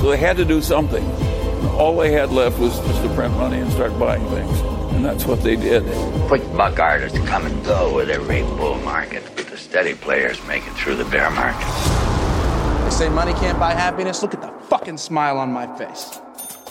So they had to do something. All they had left was just to print money and start buying things. And that's what they did. Quick buck artists come and go with every bull market, but the steady players make it through the bear market. They say money can't buy happiness. Look at the fucking smile on my face.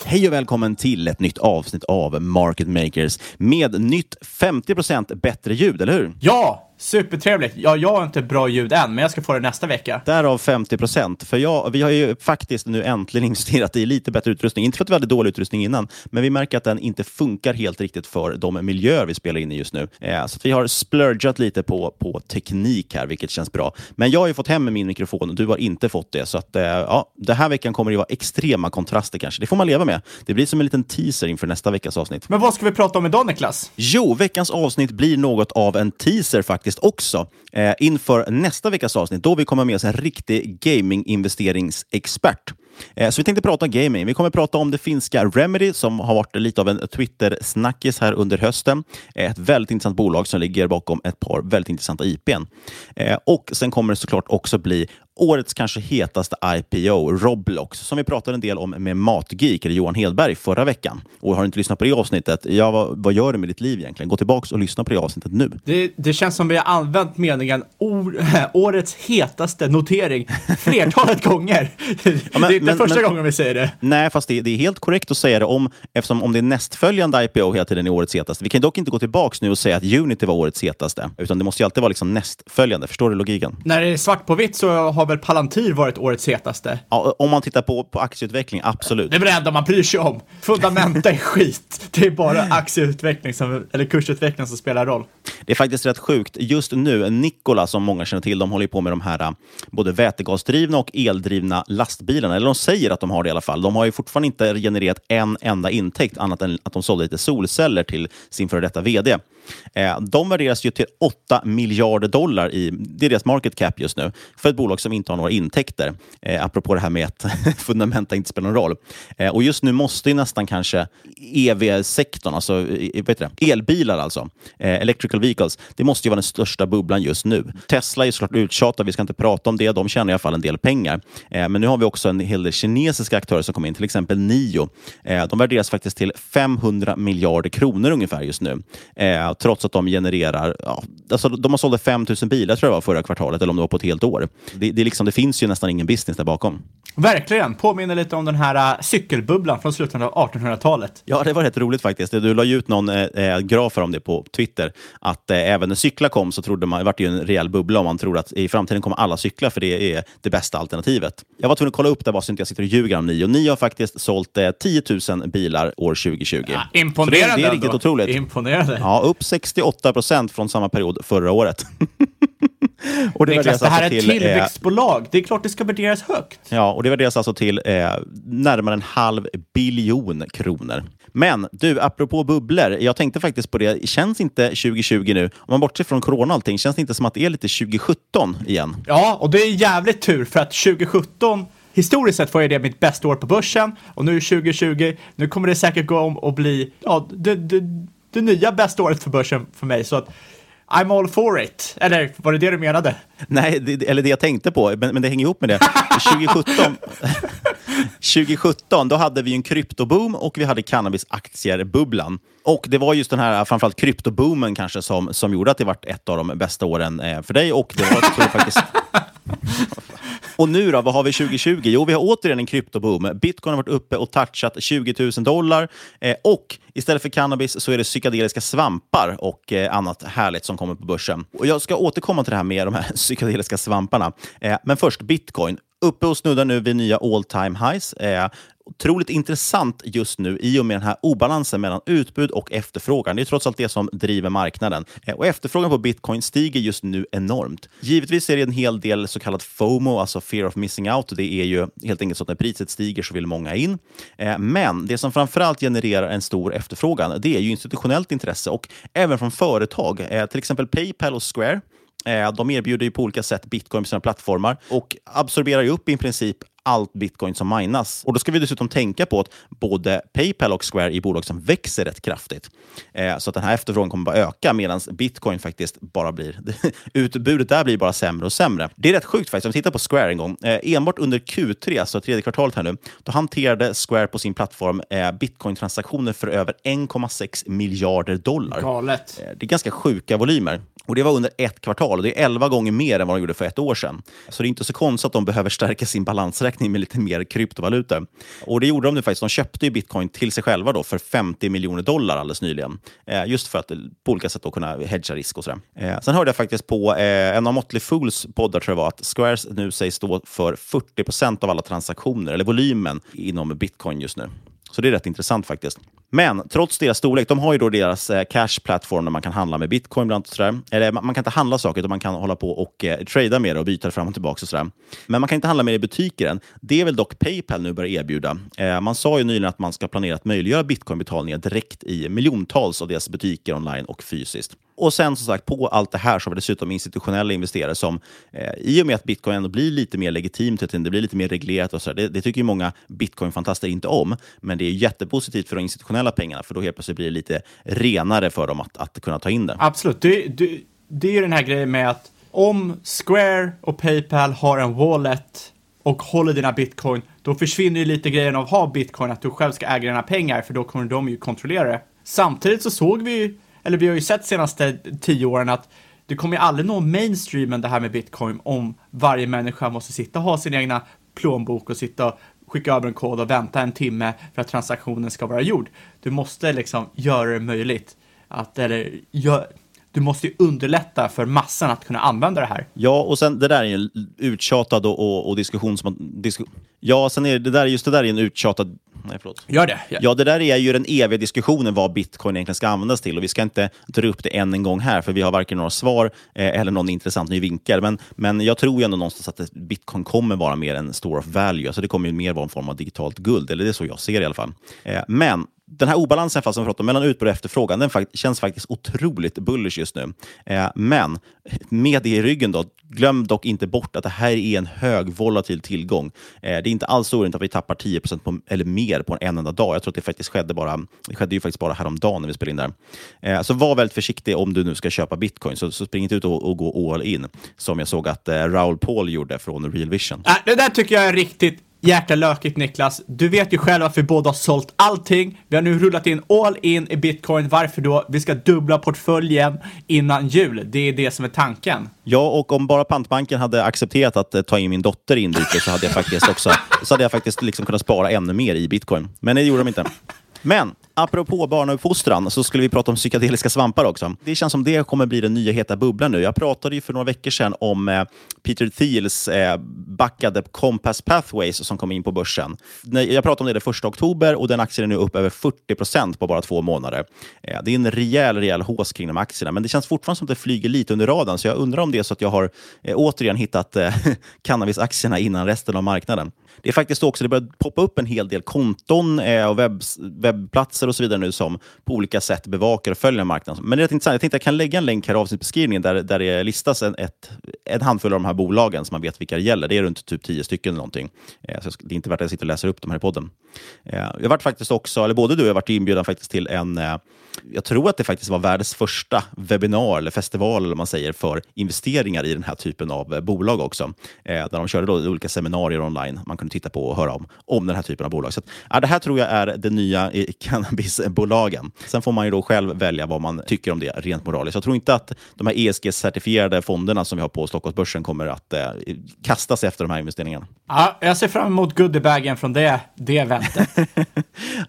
Hej och välkommen till ett nytt avsnitt av Market Makers med nytt 50% bättre ljud, eller hur? Ja, supertrevligt. Ja, jag har inte bra ljud än, men jag ska få det nästa vecka. Därav 50 procent. För jag, vi har ju faktiskt nu äntligen investerat i lite bättre utrustning. Inte för att vi hade dålig utrustning innan, men vi märker att den inte funkar helt riktigt för de miljöer vi spelar in i just nu. Eh, så vi har splurgat lite på, på teknik här, vilket känns bra. Men jag har ju fått hem min mikrofon och du har inte fått det. Så att, eh, ja, den här veckan kommer det vara extrema kontraster kanske. Det får man leva med. Det blir som en liten teaser inför nästa veckas avsnitt. Men vad ska vi prata om idag, Niklas? Jo, veckans avsnitt blir något av en teaser faktiskt också eh, inför nästa veckas avsnitt då vi kommer med oss en riktig gaminginvesteringsexpert. Eh, Så vi tänkte prata om gaming. Vi kommer prata om det finska Remedy som har varit lite av en Twitter-snackis här under hösten. Eh, ett väldigt intressant bolag som ligger bakom ett par väldigt intressanta IPn. Eh, Och sen kommer det såklart också bli årets kanske hetaste IPO, Roblox, som vi pratade en del om med Matgeek, eller Johan Hedberg, förra veckan. Och har du inte lyssnat på det avsnittet, ja, vad, vad gör du med ditt liv egentligen? Gå tillbaka och lyssna på det avsnittet nu. Det, det känns som vi har använt meningen or, årets hetaste notering flertalet gånger. men- det är inte men- första men- gången vi säger det. Nej, fast det, det är helt korrekt att säga det om, eftersom om det är nästföljande IPO hela tiden är årets hetaste. Vi kan dock inte gå tillbaka nu och säga att Unity var årets hetaste, utan det måste ju alltid vara liksom nästföljande. Förstår du logiken? När det är svart på vitt så har väl Palantir varit årets hetaste. Ja, om man tittar på, på aktieutveckling, absolut. Det är väl det enda man bryr sig om. Fundamenta är skit. Det är bara aktieutveckling som, eller kursutveckling som spelar roll. Det är faktiskt rätt sjukt. Just nu, Nikola, som många känner till, de håller på med de här äh, både vätegasdrivna och eldrivna lastbilarna. Eller de säger att de har det i alla fall. De har ju fortfarande inte genererat en enda intäkt annat än att de sålde lite solceller till sin före detta VD. Eh, de värderas ju till 8 miljarder dollar i det är deras market cap just nu för ett bolag som inte har några intäkter. Eh, apropå det här med att fundamenta inte spelar någon roll. Eh, och just nu måste ju nästan kanske EV-sektorn, alltså vet det, elbilar alltså, eh, electrical vehicles, det måste ju vara den största bubblan just nu. Tesla är såklart uttjatad, vi ska inte prata om det. De tjänar i alla fall en del pengar. Eh, men nu har vi också en hel del kinesiska aktörer som kommer in, till exempel Nio. Eh, de värderas faktiskt till 500 miljarder kronor ungefär just nu. Eh, Trots att de genererar, ja, alltså de har sålt 5 000 bilar tror jag var förra kvartalet, eller om det var på ett helt år. Det, det, liksom, det finns ju nästan ingen business där bakom. Verkligen, påminner lite om den här uh, cykelbubblan från slutet av 1800-talet. Ja, det var rätt roligt faktiskt. Du la ju ut någon eh, graf om det på Twitter, att eh, även när cyklar kom så trodde man, det vart ju en rejäl bubbla om man tror att i framtiden kommer alla cykla, för det är det bästa alternativet. Jag var tvungen att kolla upp det bara så inte jag sitter och ljuger om Nio. Nio har faktiskt sålt eh, 10 000 bilar år 2020. Ja, imponerande så det, det är riktigt ändå. otroligt. Imponerande. Ja, upp 68 procent från samma period förra året. och det, Niklas, det här är ett till, tillväxtbolag. Det är klart det ska värderas högt. Ja, och det värderas alltså till eh, närmare en halv biljon kronor. Men du, apropå bubblor. Jag tänkte faktiskt på det. Känns inte 2020 nu, om man bortser från corona och allting, känns det inte som att det är lite 2017 igen? Ja, och det är jävligt tur för att 2017 Historiskt sett var det mitt bästa år på börsen och nu är 2020, nu kommer det säkert gå om och bli ja, det, det, det nya bästa året för börsen för mig. Så att I'm all for it. Eller var det det du menade? Nej, det, eller det jag tänkte på, men, men det hänger ihop med det. 2017, 2017 då hade vi en kryptoboom och vi hade cannabisaktier-bubblan. Och det var just den här framförallt kryptoboomen kanske som, som gjorde att det var ett av de bästa åren eh, för dig. Och det var tror jag, faktiskt... Och nu då, vad har vi 2020? Jo, vi har återigen en kryptoboom. Bitcoin har varit uppe och touchat 20 000 dollar. Eh, och istället för cannabis så är det psykedeliska svampar och eh, annat härligt som kommer på börsen. Och jag ska återkomma till det här med de här psykedeliska svamparna. Eh, men först bitcoin uppe och snuddar nu vid nya all time highs. Eh, otroligt intressant just nu i och med den här obalansen mellan utbud och efterfrågan. Det är trots allt det som driver marknaden. Eh, och efterfrågan på bitcoin stiger just nu enormt. Givetvis är det en hel del så kallat FOMO, alltså fear of missing out. Det är ju helt enkelt så att när priset stiger så vill många in. Eh, men det som framförallt genererar en stor efterfrågan, det är ju institutionellt intresse och även från företag. Eh, till exempel Paypal och Square Eh, de erbjuder ju på olika sätt bitcoin på sina plattformar och absorberar ju upp i princip allt bitcoin som minas. Och då ska vi dessutom tänka på att både Paypal och Square är bolag som växer rätt kraftigt. Eh, så att den här efterfrågan kommer bara öka medan bitcoin faktiskt bara blir... utbudet där blir bara sämre och sämre. Det är rätt sjukt faktiskt. Om vi tittar på Square en gång. Eh, enbart under Q3, alltså tredje kvartalet här nu, då hanterade Square på sin plattform eh, bitcoin-transaktioner för över 1,6 miljarder dollar. Galet. Eh, det är ganska sjuka volymer. Och Det var under ett kvartal och det är 11 gånger mer än vad de gjorde för ett år sedan. Så det är inte så konstigt att de behöver stärka sin balansräkning med lite mer kryptovalutor. Och det gjorde de nu faktiskt. De köpte ju bitcoin till sig själva då för 50 miljoner dollar alldeles nyligen. Eh, just för att på olika sätt då kunna hedga risk och sådär. Eh, sen hörde jag faktiskt på eh, en av Motley Fools poddar, tror jag var, att Squares nu sägs stå för 40 procent av alla transaktioner, eller volymen, inom bitcoin just nu. Så det är rätt intressant faktiskt. Men trots deras storlek, de har ju då deras eh, cash-plattform där man kan handla med bitcoin bland sådär. Eller man, man, kan inte handla saker, utan man kan hålla på och eh, trada med det och byta det fram och tillbaka. Och sådär. Men man kan inte handla med det i butiker än. Det är väl dock Paypal nu börjar erbjuda. Eh, man sa ju nyligen att man ska planera att möjliggöra bitcoinbetalningar direkt i miljontals av deras butiker online och fysiskt. Och sen som sagt, på allt det här så har vi dessutom institutionella investerare som eh, i och med att bitcoin ändå blir lite mer legitimt, det blir lite mer reglerat och så där, det, det, tycker ju många bitcoinfantaster inte om. Men det är jättepositivt för de institutionella pengarna, för då helt plötsligt blir det lite renare för dem att, att kunna ta in det. Absolut. Det, det, det är ju den här grejen med att om Square och Paypal har en wallet och håller dina bitcoin, då försvinner ju lite grejen av att ha bitcoin, att du själv ska äga dina pengar, för då kommer de ju kontrollera det. Samtidigt så såg vi ju eller vi har ju sett senaste tio åren att det kommer ju aldrig nå mainstreamen det här med bitcoin om varje människa måste sitta och ha sin egna plånbok och sitta och skicka över en kod och vänta en timme för att transaktionen ska vara gjord. Du måste liksom göra det möjligt att, eller gör, du måste ju underlätta för massan att kunna använda det här. Ja, och sen det där är ju en uttjatad och, och, och diskussion som... Disku, ja, sen är det där, just det där är en uttjatad Nej, förlåt. Gör det. Ja. ja, det där är ju den eviga diskussionen vad bitcoin egentligen ska användas till. Och Vi ska inte dra upp det än en gång här, för vi har varken några svar eh, eller någon intressant ny vinkel. Men, men jag tror ju ändå någonstans att bitcoin kommer vara mer en store of value. Alltså det kommer ju mer vara en form av digitalt guld, eller det är så jag ser det i alla fall. Eh, men den här obalansen fast som pratar mellan utbud och efterfrågan, den fakt känns faktiskt otroligt bullish just nu. Eh, men med det i ryggen, då, glöm dock inte bort att det här är en hög volatil tillgång. Eh, det är inte alls orimligt att vi tappar 10 på, eller mer på en enda dag. Jag tror att det faktiskt skedde, bara, det skedde ju faktiskt bara häromdagen när vi spelade in där. Eh, så var väldigt försiktig om du nu ska köpa bitcoin, så, så spring inte ut och, och, gå all in, som jag såg att eh, Raoul Paul gjorde från Real Vision. Äh, det där tycker jag är riktigt jäkla lökigt Niklas. Du vet ju själv att vi båda har sålt allting. Vi har nu rullat in all in i bitcoin. Varför då? Vi ska dubbla portföljen innan jul. Det är det som är tanken. Ja, och om bara pantbanken hade accepterat att eh, ta in min dotter in dit så hade jag faktiskt också så hade jag faktiskt liksom kunnat spara ännu mer i bitcoin. Men det gjorde de inte. Men apropå barnuppfostran så skulle vi prata om psykedeliska svampar också. Det känns som det kommer bli den nya heta bubblan nu. Jag pratade ju för några veckor sedan om eh, Peter Thiels eh, backade Compass Pathways som kom in på börsen. Jag pratade om det den första oktober och den aktien är nu upp över 40 procent på bara två månader. Eh, det är en rejäl, rejäl hås kring de aktierna, men det känns fortfarande som att det flyger lite under radarn, så jag undrar om det är så att jag har eh, återigen hittat eh, cannabisaktierna innan resten av marknaden. Det är faktiskt också, det börjar poppa upp en hel del konton eh, och webb, webbplatser och så vidare nu som på olika sätt bevakar och följer marknaden. Men det är intressant. Jag tänkte att jag kan lägga en länk här i avsnittsbeskrivningen där, där det listas en, ett, en handfull av de här bolagen som man vet vilka det gäller. Det är runt typ tio stycken eller någonting. Eh, så det är inte värt att jag sitter och läser upp de här i podden. Eh, jag varit faktiskt också, eller både du och jag varit inbjuden faktiskt till en eh, jag tror att det faktiskt var världens första webbinar eller festival eller man säger, för investeringar i den här typen av eh, bolag också. Eh, där de körde då olika seminarier online man kunde titta på och höra om, om den här typen av bolag. Så att, ja, det här tror jag är det nya i cannabisbolagen. Sen får man ju då själv välja vad man tycker om det rent moraliskt. Jag tror inte att de här ESG-certifierade fonderna som vi har på Stockholmsbörsen kommer att eh, kastas efter de här investeringarna. Ja, jag ser fram emot goodiebagen från det, det eventet. ja,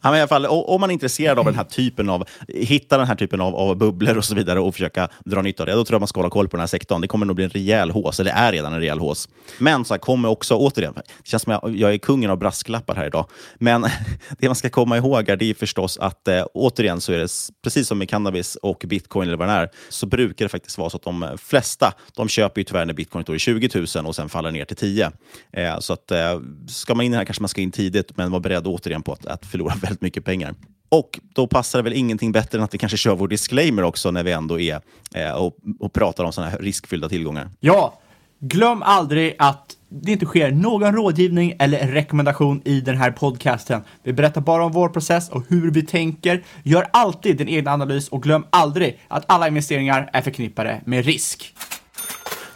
men i alla fall, om man är intresserad av den här typen av hitta den här typen av, av bubblor och så vidare och försöka dra nytta av det, då tror jag man ska hålla koll på den här sektorn. Det kommer nog bli en rejäl hås, eller det är redan en rejäl hås. Men så här, kommer också, återigen, det känns som jag, jag är kungen av brasklappar här idag, men det man ska komma ihåg är, det är förstås att eh, återigen så är det precis som med cannabis och bitcoin eller vad det är, så brukar det faktiskt vara så att de flesta, de köper ju tyvärr när bitcoin står i 20 000 och sen faller ner till 10. Eh, så att eh, ska man in här kanske man ska in tidigt, men var beredd återigen på att, att förlora väldigt mycket pengar. Och då passar det väl ingenting bättre än att vi kanske kör vår disclaimer också när vi ändå är eh, och, och pratar om sådana här riskfyllda tillgångar. Ja, glöm aldrig att det inte sker någon rådgivning eller rekommendation i den här podcasten. Vi berättar bara om vår process och hur vi tänker. Gör alltid din egen analys och glöm aldrig att alla investeringar är förknippade med risk.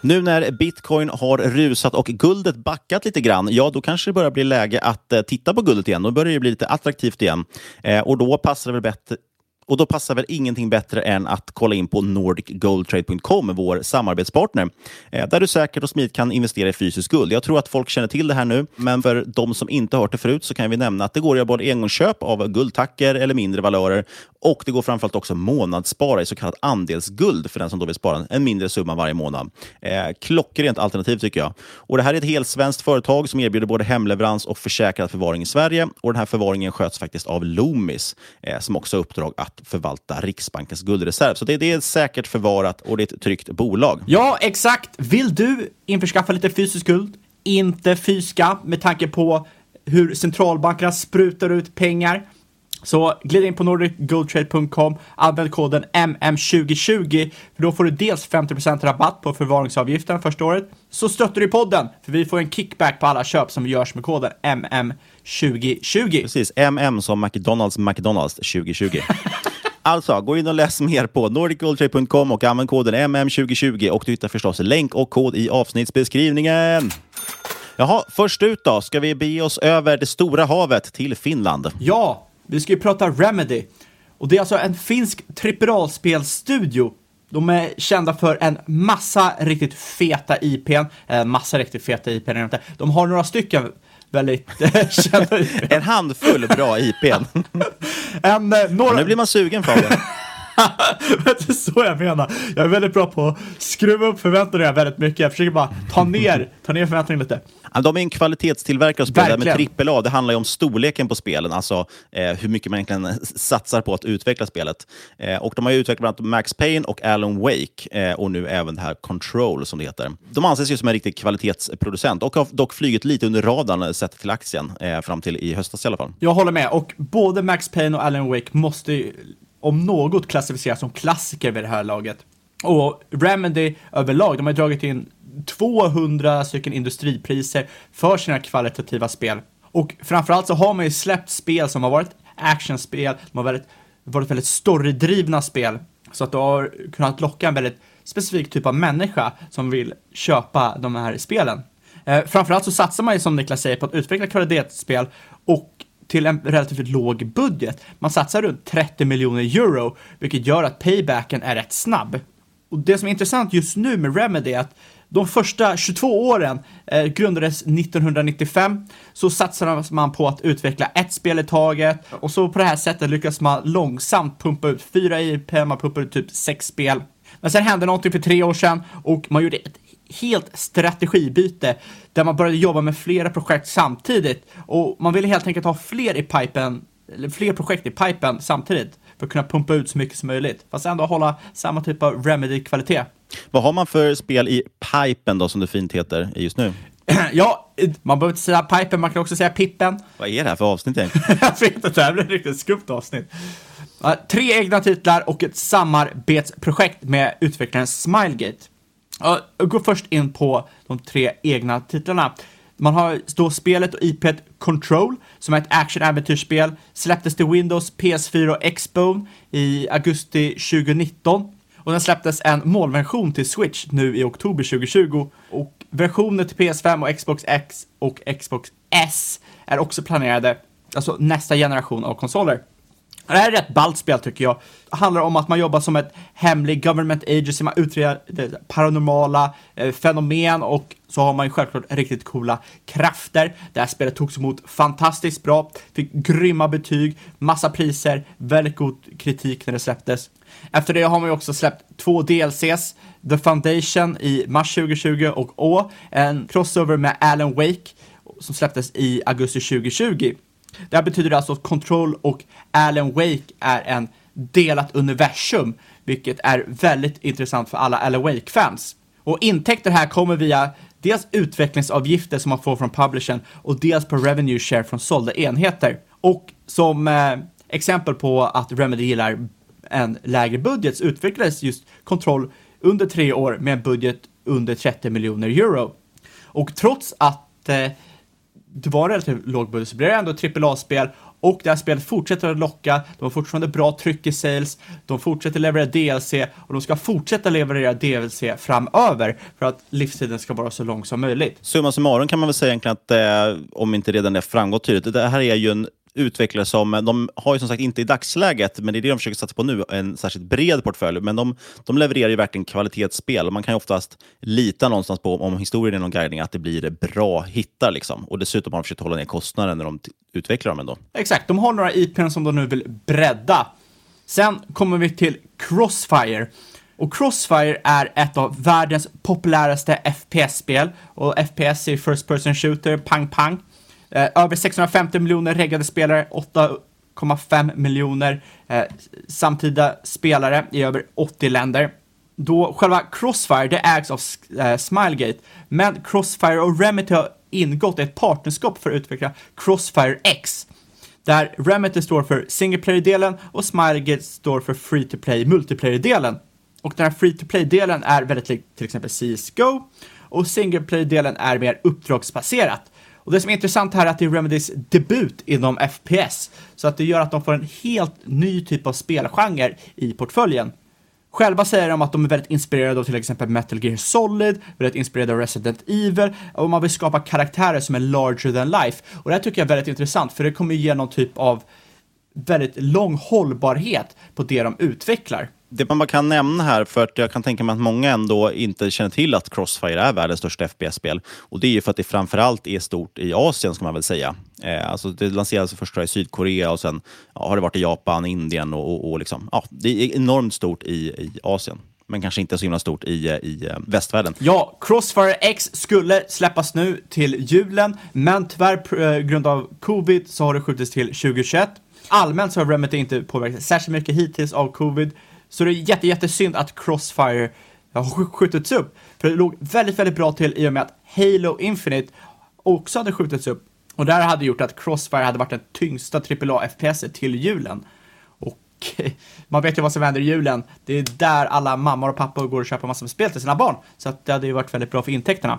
Nu när bitcoin har rusat och guldet backat lite grann, ja då kanske det börjar bli läge att eh, titta på guldet igen. Då börjar det bli lite attraktivt igen. Eh, och då passar det väl bättre och då passar väl ingenting bättre än att kolla in på nordicgoldtrade.com, vår samarbetspartner, eh, där du säkert och smidigt kan investera i fysiskt guld. Jag tror att folk känner till det här nu, men för de som inte har hört det förut så kan vi nämna att det går att göra både engångsköp av guldtacker eller mindre valörer och det går framförallt också månadsspara i så kallat andelsguld för den som då vill spara en mindre summa varje månad. Eh, klockrent alternativ tycker jag. Och Det här är ett helt svenskt företag som erbjuder både hemleverans och försäkrad förvaring i Sverige. Och Den här förvaringen sköts faktiskt av Loomis eh, som också har uppdrag att förvalta Riksbankens guldreserv. Så det, det är säkert förvarat och det är ett tryggt bolag. Ja, exakt. Vill du införskaffa lite fysisk guld? Inte fyska med tanke på hur centralbankerna sprutar ut pengar. Så glid in på nordicgoldtrade.com, använd koden MM2020 för då får du dels 50% rabatt på förvaringsavgiften första året, så stöttar du podden för vi får en kickback på alla köp som görs med koden MM2020. Precis, MM som McDonalds McDonalds 2020. Alltså, gå in och läs mer på nordicgoldtrade.com och använd koden MM2020 och du hittar förstås länk och kod i avsnittsbeskrivningen. Jaha, först ut då, ska vi bege oss över det stora havet till Finland? Ja, vi ska ju prata Remedy. Och det är alltså en finsk trippelspelstudio. De är kända för en massa riktigt feta IPn. En eh, massa riktigt feta IPn. De har några stycken väldigt kända IPn. En handfull bra IPn. en, eh, några... nu blir man sugen Fabian. det är så jag menar. Jag är väldigt bra på att skruva upp förväntningarna väldigt mycket. Jag försöker bara ta ner, ta ner förväntningarna lite. De är en kvalitetstillverkare av spel. Det här Verkligen. med AAA, det handlar ju om storleken på spelen, alltså eh, hur mycket man egentligen satsar på att utveckla spelet. Eh, och De har ju utvecklat bland annat Max Payne och Alan Wake eh, och nu även det här Control som det heter. De anses ju som en riktig kvalitetsproducent och har dock flugit lite under radarn eh, sett till aktien, eh, fram till i höstas i alla fall. Jag håller med och både Max Payne och Alan Wake måste ju, om något klassificeras som klassiker vid det här laget. Och Remedy överlag, de har ju dragit in 200 stycken industripriser för sina kvalitativa spel. Och framförallt så har man ju släppt spel som har varit actionspel, de har varit, varit väldigt storydrivna spel. Så att du har kunnat locka en väldigt specifik typ av människa som vill köpa de här spelen. Eh, framförallt så satsar man ju som Niklas säger på att utveckla kvalitetsspel och till en relativt låg budget. Man satsar runt 30 miljoner euro, vilket gör att paybacken är rätt snabb. Och det som är intressant just nu med Remedy är att de första 22 åren eh, grundades 1995, så satsade man på att utveckla ett spel i taget och så på det här sättet lyckas man långsamt pumpa ut fyra IP, man pumpar ut typ sex spel. Men sen hände någonting för tre år sedan och man gjorde ett helt strategibyte där man började jobba med flera projekt samtidigt och man ville helt enkelt ha fler i pipen, eller fler projekt i pipen samtidigt för att kunna pumpa ut så mycket som möjligt, fast ändå hålla samma typ av remedy-kvalitet. Vad har man för spel i pipen då, som det fint heter just nu? ja, man behöver inte säga pipen, man kan också säga pippen. Vad är det här för avsnitt egentligen? Jag vet inte, det här blir ett riktigt skumt avsnitt. Tre egna titlar och ett samarbetsprojekt med utvecklaren Smilegate. Jag går först in på de tre egna titlarna. Man har då spelet och IPet Control, som är ett action-äventyrsspel, släpptes till Windows, PS4 och Xbone i augusti 2019. Och den släpptes en målversion till Switch nu i oktober 2020. Och versioner till PS5 och Xbox X och Xbox S är också planerade, alltså nästa generation av konsoler. Det här är ett rätt ballt spel tycker jag. Det handlar om att man jobbar som ett hemlig government agency, man utreder paranormala eh, fenomen och så har man ju självklart riktigt coola krafter. Det här spelet togs emot fantastiskt bra, fick grymma betyg, massa priser, väldigt god kritik när det släpptes. Efter det har man ju också släppt två DLCs, The Foundation i mars 2020 och Å, en crossover med Alan Wake som släpptes i augusti 2020. Det här betyder alltså att Control och Alan Wake är en delat universum, vilket är väldigt intressant för alla Alan Wake-fans. Och intäkter här kommer via dels utvecklingsavgifter som man får från publishern och dels på revenue share från sålda enheter. Och som eh, exempel på att Remedy gillar en lägre budget så utvecklades just Control under tre år med en budget under 30 miljoner euro. Och trots att eh, det var en relativt låg budget så blev det ändå ett AAA-spel och det här spelet fortsätter att locka, de har fortfarande bra tryck i sales, de fortsätter leverera DLC och de ska fortsätta leverera DLC framöver för att livstiden ska vara så lång som möjligt. Summa summarum kan man väl säga egentligen att, eh, om inte redan det framgått tydligt, det här är ju en utvecklare som, de har ju som sagt inte i dagsläget, men det är det de försöker satsa på nu, en särskilt bred portfölj. Men de, de levererar ju verkligen kvalitetsspel och man kan ju oftast lita någonstans på, om historien är någon guidning, att det blir bra hittar. Liksom. Och dessutom har de försökt hålla ner kostnaden när de utvecklar dem ändå. Exakt, de har några IPn som de nu vill bredda. Sen kommer vi till Crossfire. Och Crossfire är ett av världens populäraste FPS-spel. Och FPS är First Person Shooter, pang pang. Eh, över 650 miljoner reggade spelare, 8,5 miljoner eh, samtida spelare i över 80 länder. Då själva Crossfire, det ägs av eh, Smilegate, men Crossfire och Remedy har ingått ett partnerskap för att utveckla Crossfire X där Remedy står för single player-delen och Smilegate står för free to play multiplayer-delen. Och den här free to play-delen är väldigt lik till exempel CSGO och single player-delen är mer uppdragsbaserat. Och det som är intressant här är att det är Remedys debut inom FPS, så att det gör att de får en helt ny typ av spelgenre i portföljen. Själva säger de att de är väldigt inspirerade av till exempel Metal Gear Solid, väldigt inspirerade av Resident Evil och man vill skapa karaktärer som är larger than life. Och det här tycker jag är väldigt intressant för det kommer ge någon typ av väldigt lång hållbarhet på det de utvecklar. Det man bara kan nämna här, för att jag kan tänka mig att många ändå inte känner till att Crossfire är världens största FPS-spel. Och det är ju för att det framförallt är stort i Asien, ska man väl säga. Eh, alltså det lanserades först i Sydkorea och sen ja, har det varit i Japan, Indien och, och, och liksom, ja, det är enormt stort i, i Asien men kanske inte så himla stort i, i eh, västvärlden. Ja, Crossfire X skulle släppas nu till julen, men tyvärr på eh, grund av covid så har det skjutits till 2021. Allmänt så har Remedy inte påverkats särskilt mycket hittills av covid, så det är jätte, jättesynd att Crossfire har skjutits upp. För det låg väldigt, väldigt bra till i och med att Halo Infinite också hade skjutits upp. Och det här hade gjort att Crossfire hade varit den tyngsta AAA FPS till julen. Och man vet ju vad som händer i julen. Det är där alla mammor och pappor går och köper massor med spel till sina barn. Så att det hade ju varit väldigt bra för intäkterna.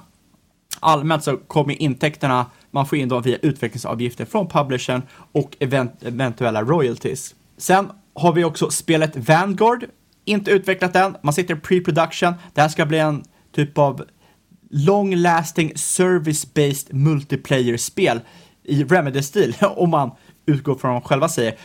Allmänt så kommer intäkterna, man får in dem via utvecklingsavgifter från publishern och event eventuella royalties. Sen har vi också spelet Vanguard, inte utvecklat än, man sitter i pre-production. Det här ska bli en typ av long lasting service-based multiplayer-spel i Remedy-stil, om man utgår från vad de själva säger.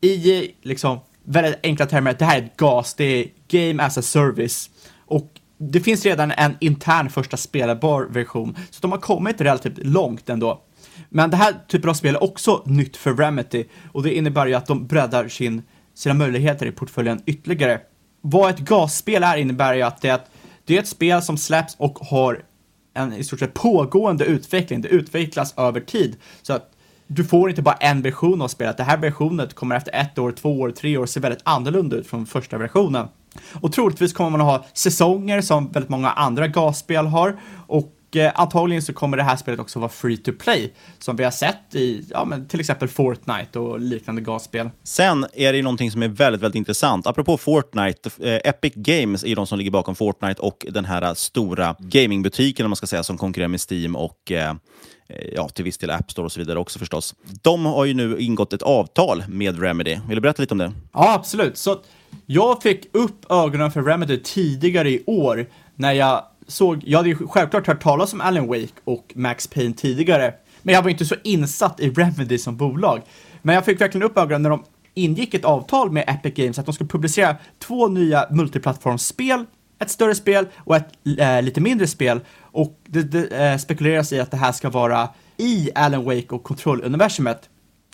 I liksom väldigt enkla termer, det här är ett GAS, det är Game as a Service. Och det finns redan en intern första spelbar version, så de har kommit relativt långt ändå. Men det här typen av spel är också nytt för Remedy och det innebär ju att de breddar sin, sina möjligheter i portföljen ytterligare. Vad ett gasspel är innebär ju att det är, ett, det är ett spel som släpps och har en i stort sett pågående utveckling. Det utvecklas över tid. Så att du får inte bara en version av spelet. Det här versionen kommer efter ett år, två år, tre år se väldigt annorlunda ut från första versionen. Och troligtvis kommer man att ha säsonger som väldigt många andra gasspel har och eh, antagligen så kommer det här spelet också vara free to play som vi har sett i ja, men till exempel Fortnite och liknande gasspel. Sen är det någonting som är väldigt, väldigt intressant. Apropå Fortnite, eh, Epic Games är de som ligger bakom Fortnite och den här stora gamingbutiken om man ska säga som konkurrerar med Steam och eh, ja, till viss del App Store och så vidare också förstås. De har ju nu ingått ett avtal med Remedy. Vill du berätta lite om det? Ja, absolut. Så jag fick upp ögonen för Remedy tidigare i år när jag såg, jag hade ju självklart hört talas om Alan Wake och Max Payne tidigare, men jag var inte så insatt i Remedy som bolag. Men jag fick verkligen upp ögonen när de ingick ett avtal med Epic Games att de skulle publicera två nya multiplattformsspel, ett större spel och ett äh, lite mindre spel. Och det, det äh, spekuleras i att det här ska vara i Alan Wake och Control-universumet.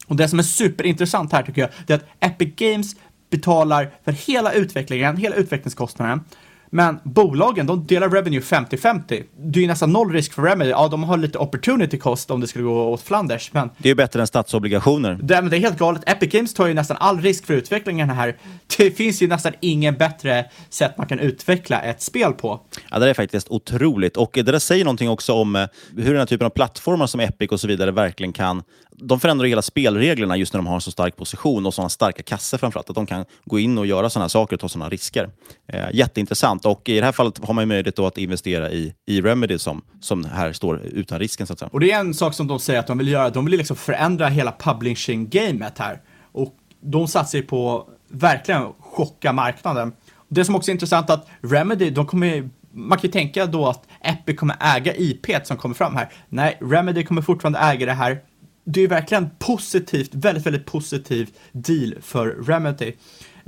Och det som är superintressant här tycker jag, det är att Epic Games betalar för hela utvecklingen, hela utvecklingskostnaden. Men bolagen, de delar revenue 50-50. Det är ju nästan noll risk för Remedy. Ja, de har lite opportunity cost om det skulle gå åt Flanders, men... Det är ju bättre än statsobligationer. Det, men det är helt galet. Epic Games tar ju nästan all risk för utvecklingen här. Det finns ju nästan ingen bättre sätt man kan utveckla ett spel på. Ja, det är faktiskt otroligt. Och det där säger någonting också om eh, hur den här typen av plattformar som Epic och så vidare verkligen kan de förändrar hela spelreglerna just när de har en så stark position och sådana starka kassor framförallt. Att de kan gå in och göra sådana saker och ta sådana risker. Eh, jätteintressant. Och i det här fallet har man möjlighet att investera i, i Remedy som, som här står utan risken. Så att säga. Och det är en sak som de säger att de vill göra. De vill liksom förändra hela publishing-gamet här. Och de satsar ju på verkligen chocka marknaden. Det som också är intressant är att Remedy, de kommer man kan ju tänka då att Epic kommer äga IP som kommer fram här. Nej, Remedy kommer fortfarande äga det här det är verkligen positivt, väldigt, väldigt positiv deal för Remedy.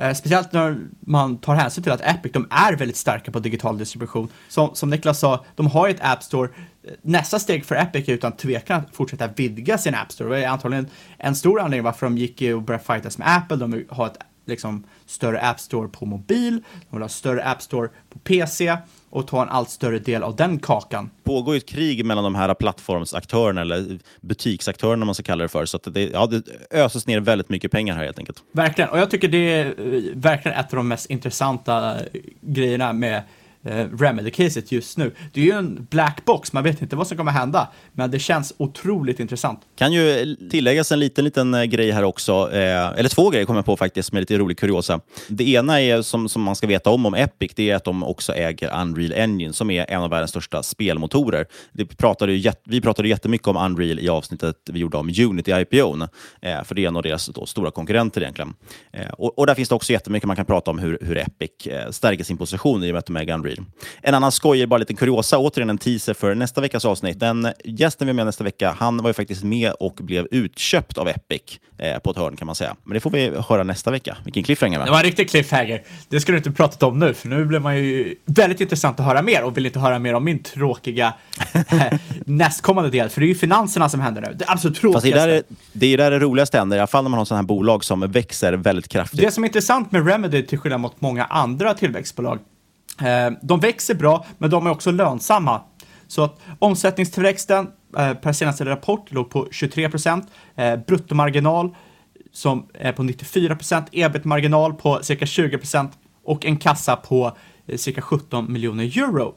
Eh, speciellt när man tar hänsyn till att Epic, de är väldigt starka på digital distribution. Som, som Niklas sa, de har ju ett App Store. Eh, nästa steg för Epic är utan tvekan att fortsätta vidga sin App Store. Det är antagligen en stor anledning varför de gick och började fightas med Apple. De vill ha ett liksom, större App Store på mobil, de vill ha större App Store på PC och ta en allt större del av den kakan. Det pågår ju ett krig mellan de här plattformsaktörerna, eller butiksaktörerna man ska kalla det för. Så att det, ja, det öses ner väldigt mycket pengar här helt enkelt. Verkligen, och jag tycker det är eh, verkligen ett av de mest intressanta grejerna med eh, Remedy-caset just nu. Det är ju en black box, man vet inte vad som kommer hända, men det känns otroligt intressant. Kan ju tilläggas en liten, liten eh, grej här också, eh, eller två grejer kommer jag på faktiskt, med lite rolig kuriosa. Det ena är, som, som man ska veta om om Epic, det är att de också äger Unreal Engine, som är en av världens största spelmotorer. Det pratade ju, vi pratade jättemycket om Unreal i avsnittet vi gjorde om Unity IPO, eh, för det är en av deras då, stora konkurrenter egentligen. Eh, och, och, där finns det också jättemycket man kan prata om hur, hur Epic eh, stärker sin position i och med att de äger Unreal blir. En annan skojig, bara liten kuriosa, återigen en teaser för nästa veckas avsnitt. Den gästen vi har med nästa vecka, han var ju faktiskt med och blev utköpt av Epic eh, på ett hörn kan man säga. Men det får vi höra nästa vecka. Vilken cliffhanger va? Det var en riktig cliffhanger. Det skulle du inte pratat om nu, för nu blir man ju väldigt intressant att höra mer och vill inte höra mer om min tråkiga eh, nästkommande del, för det är ju finanserna som händer nu. Det absolut tråkigaste. Fast det, där är, det är där det roligaste händer, i alla fall när man har sådana här bolag som växer väldigt kraftigt. Det som är intressant med Remedy, till skillnad mot många andra tillväxtbolag, Eh, de växer bra, men de är också lönsamma. Så att omsättningstillväxten eh, per senaste rapport låg på 23 procent, eh, bruttomarginal som är på 94 procent, ebit-marginal på cirka 20 procent och en kassa på eh, cirka 17 miljoner euro.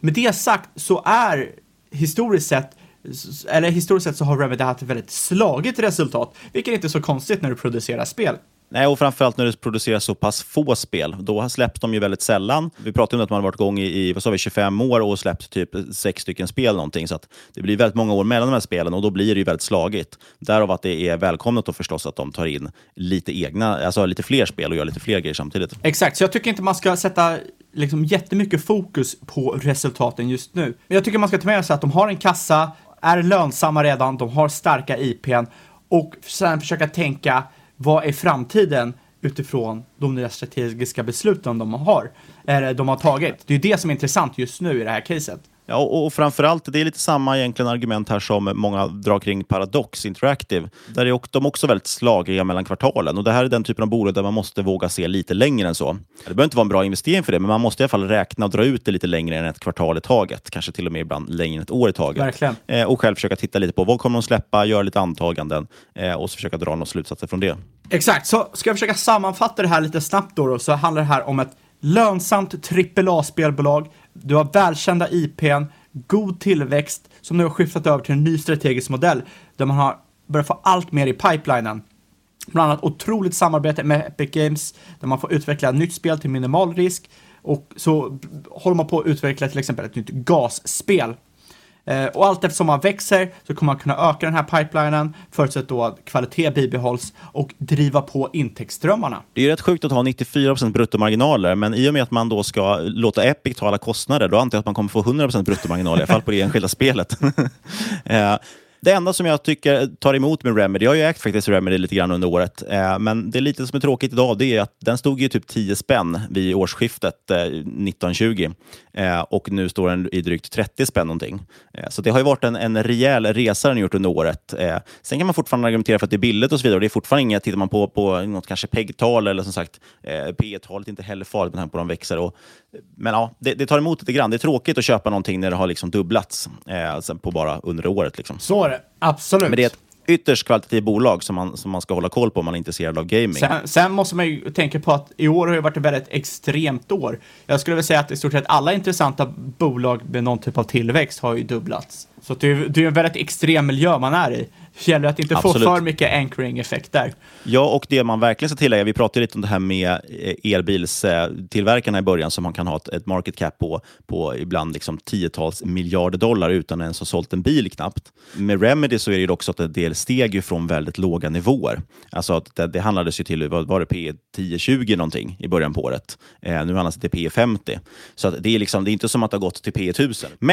Med det sagt så är historiskt sett eller historiskt sett så har Remedy haft ett väldigt slagigt resultat, vilket är inte är så konstigt när du producerar spel. Nej, och framförallt när det produceras så pass få spel. Då släpps de ju väldigt sällan. Vi pratade om att man har varit igång i, vad sa vi, 25 år och släppt typ sex stycken spel. Någonting, så att det blir väldigt många år mellan de här spelen och då blir det ju väldigt slagigt. Därav att det är välkommet då förstås att de tar in lite egna, alltså lite fler spel och gör lite fler grejer samtidigt. Exakt, så jag tycker inte man ska sätta liksom jättemycket fokus på resultaten just nu. Men jag tycker man ska ta med sig att de har en kassa, är lönsamma redan, de har starka IPn och sen försöka tänka vad är framtiden utifrån de nya strategiska besluten de har, eller de har tagit. Det är ju det som är intressant just nu i det här caset. Ja, och, och framförallt, det är lite samma egentligen argument här som många drar kring Paradox Interactive. Där är de också väldigt slagiga mellan kvartalen. Och Det här är den typen av bolag där man måste våga se lite längre än så. Det behöver inte vara en bra investering för det, men man måste i alla fall räkna och dra ut det lite längre än ett kvartal i taget. Kanske till och med ibland längre än ett år i taget. Verkligen. Eh, och själv försöka titta lite på vad kommer de släppa, göra lite antaganden eh, och så försöka dra några slutsatser från det. Exakt, så ska jag försöka sammanfatta det här lite snabbt då, då så handlar det här om ett lönsamt AAA-spelbolag. Du har välkända IPn, god tillväxt som nu har skiftat över till en ny strategisk modell där man har börjat få allt mer i pipelinen. Bland annat otroligt samarbete med Epic Games där man får utveckla nytt spel till minimal risk och så håller man på att utveckla till exempel ett nytt gasspel Eh, och allt eftersom man växer så kommer man kunna öka den här pipelinen förutsatt då att kvalitet bibehålls och driva på intäktsströmmarna. Det är ju rätt sjukt att ha 94% bruttomarginaler, men i och med att man då ska låta Epic ta alla kostnader, då antar jag att man kommer få 100 bruttomarginaler, i alla fall på det enskilda spelet. Eh, det enda som jag tycker tar emot med Remedy, jag har ju ägt faktiskt Remedy lite grann under året, eh, men det är lite som är tråkigt idag, det är att den stod ju typ 10 spänn vid årsskiftet eh, 1920 eh, och nu står den i drygt 30 spänn någonting. Eh, så det har ju varit en, en rejäl resa den gjort under året. Eh, sen kan man fortfarande argumentera för att det är billigt och så vidare, och det är fortfarande inget, tittar man på, på något kanske PEG-tal eller som sagt eh, P talet är inte heller farligt med tanke på de växer. Och, men ja, det, det, tar emot lite grann. Det är tråkigt att köpa någonting när det har liksom dubblats eh, alltså på bara under året. Liksom. Så är det. Absolut. Men det är ett ytterst kvalitativt bolag som man, som man ska hålla koll på om man är intresserad av gaming. Sen, sen, måste man ju tänka på att i år har det varit ett väldigt extremt år. Jag skulle vilja säga att i stort sett alla intressanta bolag med någon typ av tillväxt har ju dubblats. Så det är, det är en väldigt extrem miljö man är i. Det gäller att inte Absolut. få för mycket anchoring-effekt där. Ja, och det man verkligen ska tillägga, vi pratade lite om det här med eh, elbilstillverkarna i början som man kan ha ett, market cap på, på ibland liksom tiotals miljarder dollar utan ens ha sålt en bil knappt. Med Remedy så är det också att en del steg från väldigt låga nivåer. Alltså att det, det handlades ju till, vad var det, P 10-20 någonting i början på året. Eh, nu handlas det till P 50. Så det, är liksom, det är inte som att det har gått till P 1000. Men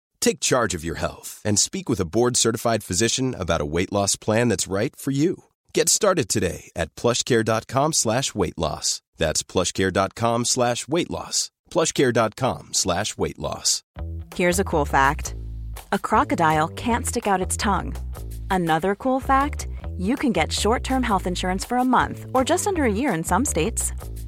Take charge of your health and speak with a board certified physician about a weight loss plan that's right for you. Get started today at plushcare.com slash weight loss. That's plushcare.com slash weight loss. plushcare.com slash weight loss. Here's a cool fact. A crocodile can't stick out its tongue. Another cool fact, you can get short term health insurance for a month or just under a year in some states.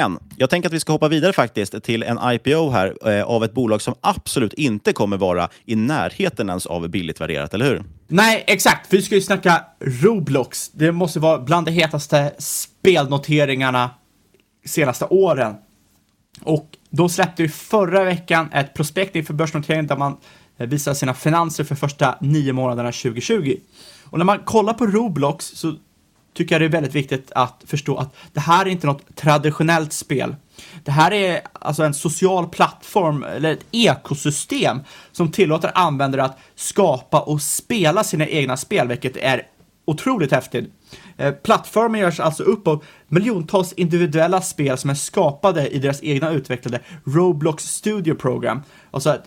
Men jag tänker att vi ska hoppa vidare faktiskt till en IPO här eh, av ett bolag som absolut inte kommer vara i närheten ens av billigt värderat, eller hur? Nej, exakt. Vi ska ju snacka Roblox. Det måste vara bland de hetaste spelnoteringarna senaste åren. Och de släppte ju förra veckan ett prospekt inför börsnoteringen där man eh, visar sina finanser för första nio månaderna 2020. Och när man kollar på Roblox så tycker jag det är väldigt viktigt att förstå att det här är inte något traditionellt spel. Det här är alltså en social plattform eller ett ekosystem som tillåter användare att skapa och spela sina egna spel, vilket är otroligt häftigt. Eh, plattformen görs alltså upp av miljontals individuella spel som är skapade i deras egna utvecklade Roblox Studio Program. Alltså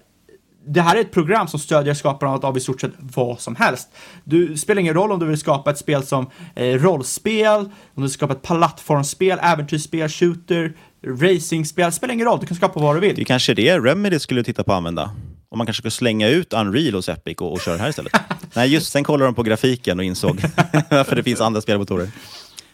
det här är ett program som stödjer skapandet av i stort sett vad som helst. Du spelar ingen roll om du vill skapa ett spel som eh, rollspel, om du vill skapa ett plattformsspel, äventyrsspel, shooter, racingspel, spelar ingen roll, du kan skapa vad du vill. Det är kanske det Remedy skulle titta på att använda. Om man kanske skulle slänga ut Unreal hos Epic och, och köra det här istället. Nej, just sen kollade de på grafiken och insåg varför det finns andra spelmotorer.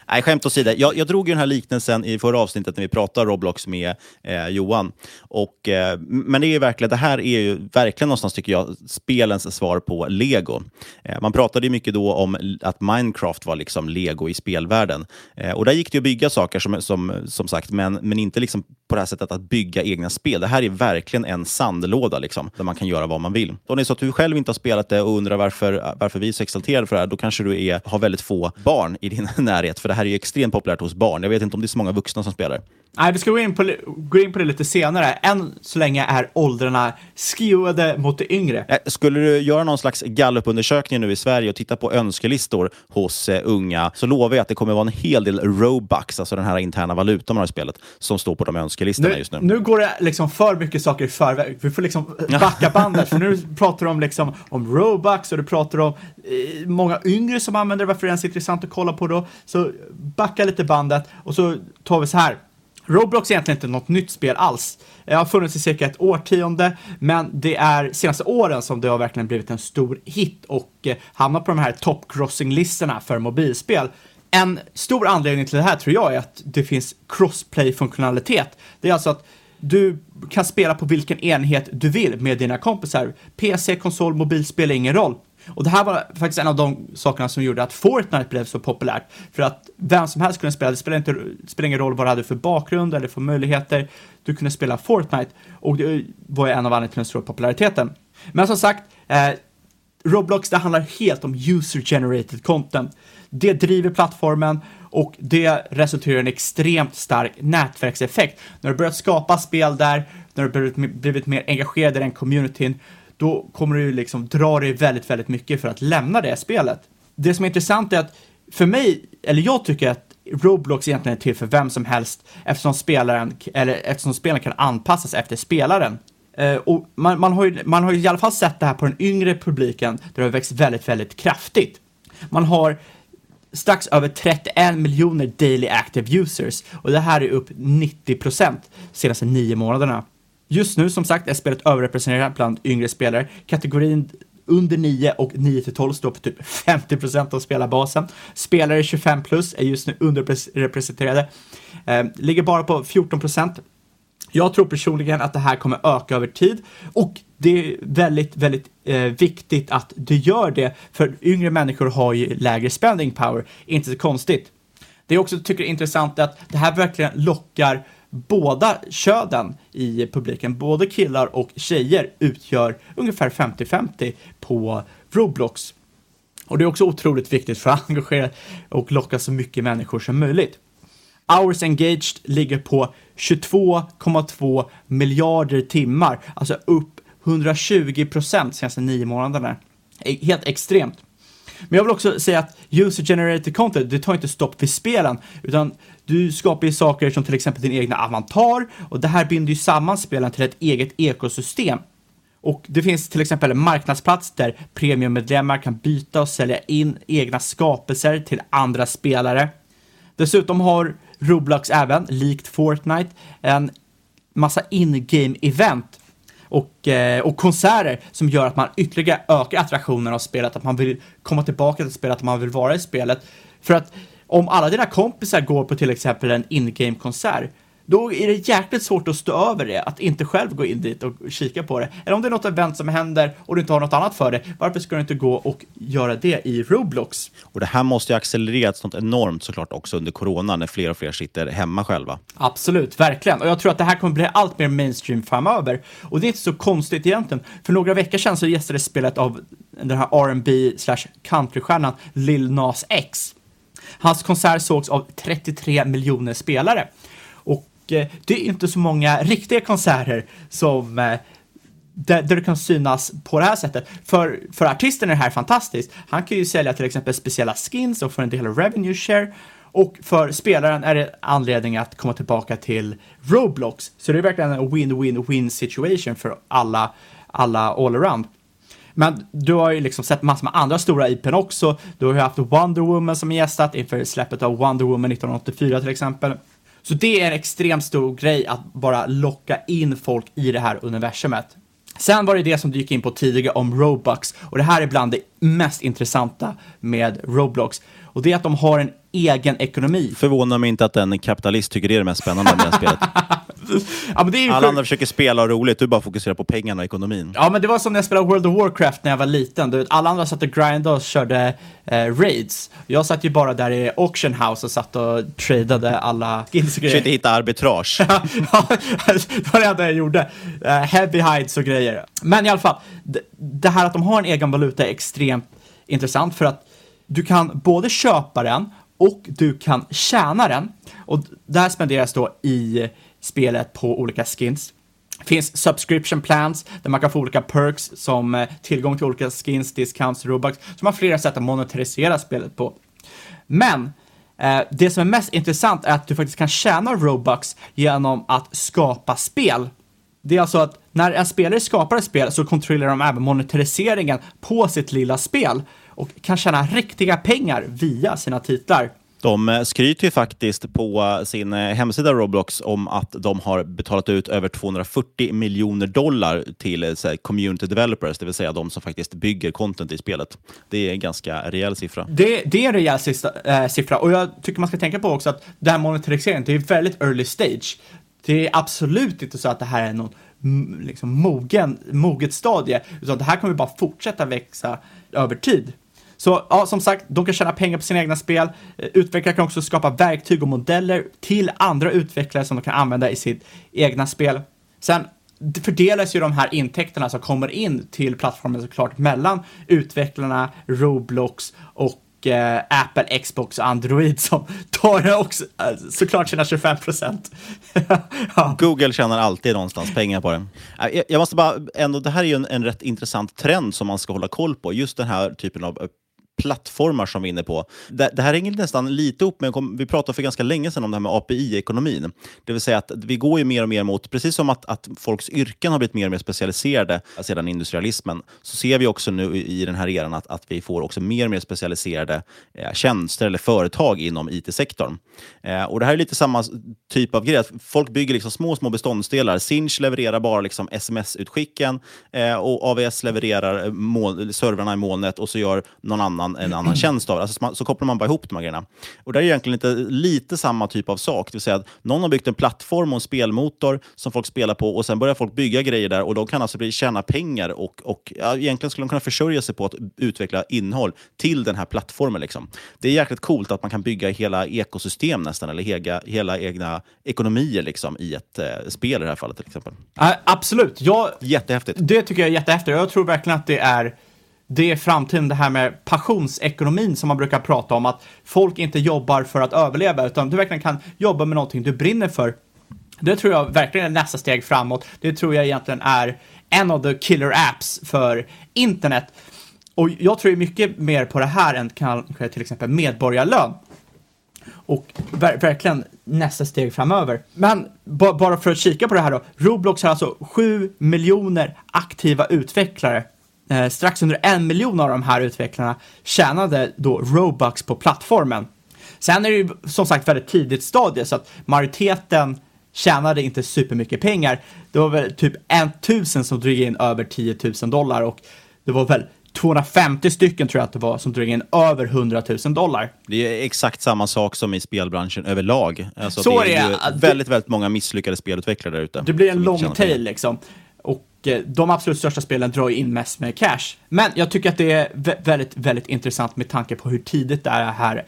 Nej, skämt åsido. Jag, jag drog ju den här liknelsen i förra avsnittet när vi pratade Roblox med eh, Johan. Och, eh, men det är verkligen, det här är ju verkligen någonstans, tycker jag, spelens svar på Lego. Eh, man pratade ju mycket då om att Minecraft var liksom Lego i spelvärlden. Eh, och där gick det att bygga saker, som, som, som sagt, men, men inte liksom på det här sättet att bygga egna spel. Det här är verkligen en sandlåda liksom, där man kan göra vad man vill. Om det är så att du själv inte har spelat det och undrar varför, varför vi är så exalterade för det här, då kanske du är, har väldigt få barn i din närhet. För det här är ju extremt populärt hos barn. Jag vet inte om det är så många vuxna som spelar. Nej, vi ska gå in, på, gå in på det lite senare. Än så länge är åldrarna skewade mot det yngre. Eh, skulle du göra någon slags gallupundersökning nu i Sverige och titta på önskelistor hos eh, unga, så lovar jag att det kommer vara en hel del Robux, alltså den här interna valutan man har i spelet, som står på de önskelistorna nu, just nu. Nu går det liksom för mycket saker i förväg. Vi får liksom backa bandet, för nu pratar du om, liksom, om Robux och du pratar om eh, många yngre som använder det, varför det är ens intressant att kolla på då. Så backa lite bandet och så tar vi så här. Roblox är egentligen inte något nytt spel alls. Det har funnits i cirka ett årtionde, men det är senaste åren som det har verkligen blivit en stor hit och eh, hamnat på de här top crossing-listorna för mobilspel. En stor anledning till det här tror jag är att det finns crossplay-funktionalitet. Det är alltså att du kan spela på vilken enhet du vill med dina kompisar. PC, konsol, mobil spelar ingen roll. Och det här var faktiskt en av de sakerna som gjorde att Fortnite blev så populärt. För att vem som helst kunde spela, det spelade, inte, spelade ingen roll vad du hade för bakgrund eller för möjligheter. Du kunde spela Fortnite och det var ju en av anledningarna till den stora populariteten. Men som sagt, eh, Roblox, det handlar helt om user-generated content. Det driver plattformen och det resulterar i en extremt stark nätverkseffekt. När du börjat skapa spel där, när du blivit mer engagerad i den communityn, då kommer du liksom dra dig väldigt, väldigt mycket för att lämna det spelet. Det som är intressant är att för mig, eller jag tycker att Roblox egentligen är till för vem som helst eftersom spelaren, eller eftersom spelaren kan anpassas efter spelaren. Uh, och man, man, har ju, man har ju i alla fall sett det här på den yngre publiken där det har växt väldigt, väldigt kraftigt. Man har strax över 31 miljoner daily active users och det här är upp 90 procent senaste nio månaderna. Just nu som sagt är spelet överrepresenterat bland yngre spelare. Kategorin under 9 och 9 till 12 står för typ 50 procent av spelarbasen. Spelare 25 plus är just nu underrepresenterade. Eh, ligger bara på 14 procent. Jag tror personligen att det här kommer öka över tid och det är väldigt, väldigt eh, viktigt att det gör det, för yngre människor har ju lägre spending power, inte så konstigt. Det jag också tycker är intressant är att det här verkligen lockar båda köden i publiken, både killar och tjejer utgör ungefär 50-50 på Roblox. Och det är också otroligt viktigt för att engagera och locka så mycket människor som möjligt. Hours engaged ligger på 22,2 miljarder timmar, alltså upp 120 procent senaste nio månaderna. E- helt extremt. Men jag vill också säga att user generated content, det tar inte stopp vid spelen, utan du skapar ju saker som till exempel din egna avatar och det här binder ju samman spelen till ett eget ekosystem. Och det finns till exempel en marknadsplats där premiummedlemmar kan byta och sälja in egna skapelser till andra spelare. Dessutom har Roblox även, likt Fortnite, en massa in-game event och, eh, och konserter som gör att man ytterligare ökar attraktionen av spelet, att man vill komma tillbaka till spelet, att man vill vara i spelet. För att om alla dina kompisar går på till exempel en in-game-konsert, då är det jäkligt svårt att stå över det, att inte själv gå in dit och kika på det. Eller om det är något event som händer och du inte har något annat för det, varför ska du inte gå och göra det i Roblox? Och det här måste ju accelererats något enormt såklart också under corona när fler och fler sitter hemma själva. Absolut, verkligen. Och jag tror att det här kommer bli allt mer mainstream framöver. Och det är inte så konstigt egentligen. För några veckor sedan så gästades spelet av den här R&B slash countrystjärnan Lil Nas X. Hans konsert sågs av 33 miljoner spelare. Eh, det är inte så många riktiga konserter som eh, där, där det kan synas på det här sättet. För, för artisten är det här fantastiskt. Han kan ju sälja till exempel speciella skins och få en del av revenue share. Och för spelaren är det anledning att komma tillbaka till Roblox. Så det är verkligen en win-win-win situation för alla, alla all around. Men du har ju liksom sett massor med andra stora IPn också. Du har ju haft Wonder Woman som gästat inför släppet av Wonder Woman 1984 till exempel. Så det är en extremt stor grej att bara locka in folk i det här universumet. Sen var det det som du gick in på tidigare om Robux och det här är bland det mest intressanta med Roblox och det är att de har en egen ekonomi. Förvånar mig inte att en kapitalist tycker det är det mest spännande med det här spelet. ja, men det är Alla för- andra försöker spela och roligt, du bara fokuserar på pengarna och ekonomin. Ja, men det var som när jag spelade World of Warcraft när jag var liten. Du vet, alla andra satt och grindade och körde eh, raids. Jag satt ju bara där i auction house och satt och tradade alla skins och grejer. Försökte hitta arbitrage. ja, det var det enda jag gjorde. Eh, heavy hides och grejer. Men i alla fall, det, här att de har en egen valuta är extremt intressant för att du kan både köpa den och du kan tjäna den. Och det här spenderas då i spelet på olika skins. Det finns subscription plans där man kan få olika perks som eh, tillgång till olika skins, discounts, robux. Så man har flera sätt att monetarisera spelet på. Men eh, det som är mest intressant är att du faktiskt kan tjäna Robux genom att skapa spel. Det är alltså att när en spelare skapar ett spel så kontrollerar de även monetariseringen på sitt lilla spel och kan tjäna riktiga pengar via sina titlar. De eh, skryter ju faktiskt på eh, sin eh, hemsida Roblox om att de har betalat ut över 240 miljoner dollar till så här, community developers, det vill säga de som faktiskt bygger content i spelet. Det är en ganska rejäl siffra. Det, det är en rejäl sista, äh, siffra och jag tycker man ska tänka på också att det här monetariseringen, det är väldigt early stage. Det är absolut inte så att det här är någon liksom, mogen, moget stadie, utan det här kommer bara fortsätta växa över tid. Så ja, som sagt, de kan tjäna pengar på sina egna spel. Eh, utvecklare kan också skapa verktyg och modeller till andra utvecklare som de kan använda i sitt egna spel. Sen fördelas ju de här intäkterna som kommer in till plattformen såklart mellan utvecklarna, Roblox och eh, Apple, Xbox och Android som tar också eh, såklart sina 25 procent. Google tjänar alltid någonstans pengar på det. Eh, jag, måste bara, ändå, det här är ju en, en rätt intressant trend som man ska hålla koll på. Just den här typen av plattformar som vi är inne på. Det, det här hänger nästan lite upp med, vi pratade för ganska länge sedan om det här med API-ekonomin. Det vill säga att vi går ju mer och mer mot, precis som att, att folks yrken har blivit mer och mer specialiserade sedan industrialismen, så ser vi också nu i den här eran att, att vi får också mer och mer specialiserade eh, tjänster eller företag inom IT-sektorn. Eh, och Det här är lite samma typ av grej, att folk bygger liksom små, små beståndsdelar. Sinch levererar bara liksom sms-utskicken eh, och AVS levererar moln, servrarna i molnet och så gör någon annan en annan tjänst av det. Alltså, så, så kopplar man bara ihop de här grejerna. Och det är egentligen lite, lite samma typ av sak. Det vill säga att någon har byggt en plattform och en spelmotor som folk spelar på och sen börjar folk bygga grejer där och de kan alltså bli, tjäna pengar och, och ja, egentligen skulle de kunna försörja sig på att utveckla innehåll till den här plattformen. Liksom. Det är jäkligt coolt att man kan bygga hela ekosystem nästan, eller hela, hela egna ekonomier liksom, i ett eh, spel i det här fallet till exempel. Uh, absolut. Jag, Jättehäftigt. Det tycker jag är jättehäftigt. Jag tror verkligen att det är det är framtiden, det här med passionsekonomin som man brukar prata om, att folk inte jobbar för att överleva, utan du verkligen kan jobba med någonting du brinner för. Det tror jag verkligen är nästa steg framåt. Det tror jag egentligen är en av the killer apps för internet. Och jag tror mycket mer på det här än kanske till exempel medborgarlön. Och ver verkligen nästa steg framöver. Men bara för att kika på det här då. Roblox har alltså 7 miljoner aktiva utvecklare. Eh, strax under en miljon av de här utvecklarna tjänade då Robux på plattformen. Sen är det ju som sagt väldigt tidigt stadie så att majoriteten tjänade inte supermycket pengar. Det var väl typ en tusen som drog in över 10 000 dollar och det var väl 250 stycken tror jag att det var som drog in över 100 000 dollar. Det är exakt samma sak som i spelbranschen överlag. Alltså så det är, det är väldigt, väldigt många misslyckade spelutvecklare där ute. Det blir en long tail liksom. Eh, de absolut största spelen drar in mest med cash. Men jag tycker att det är väldigt, väldigt intressant med tanke på hur tidigt det här,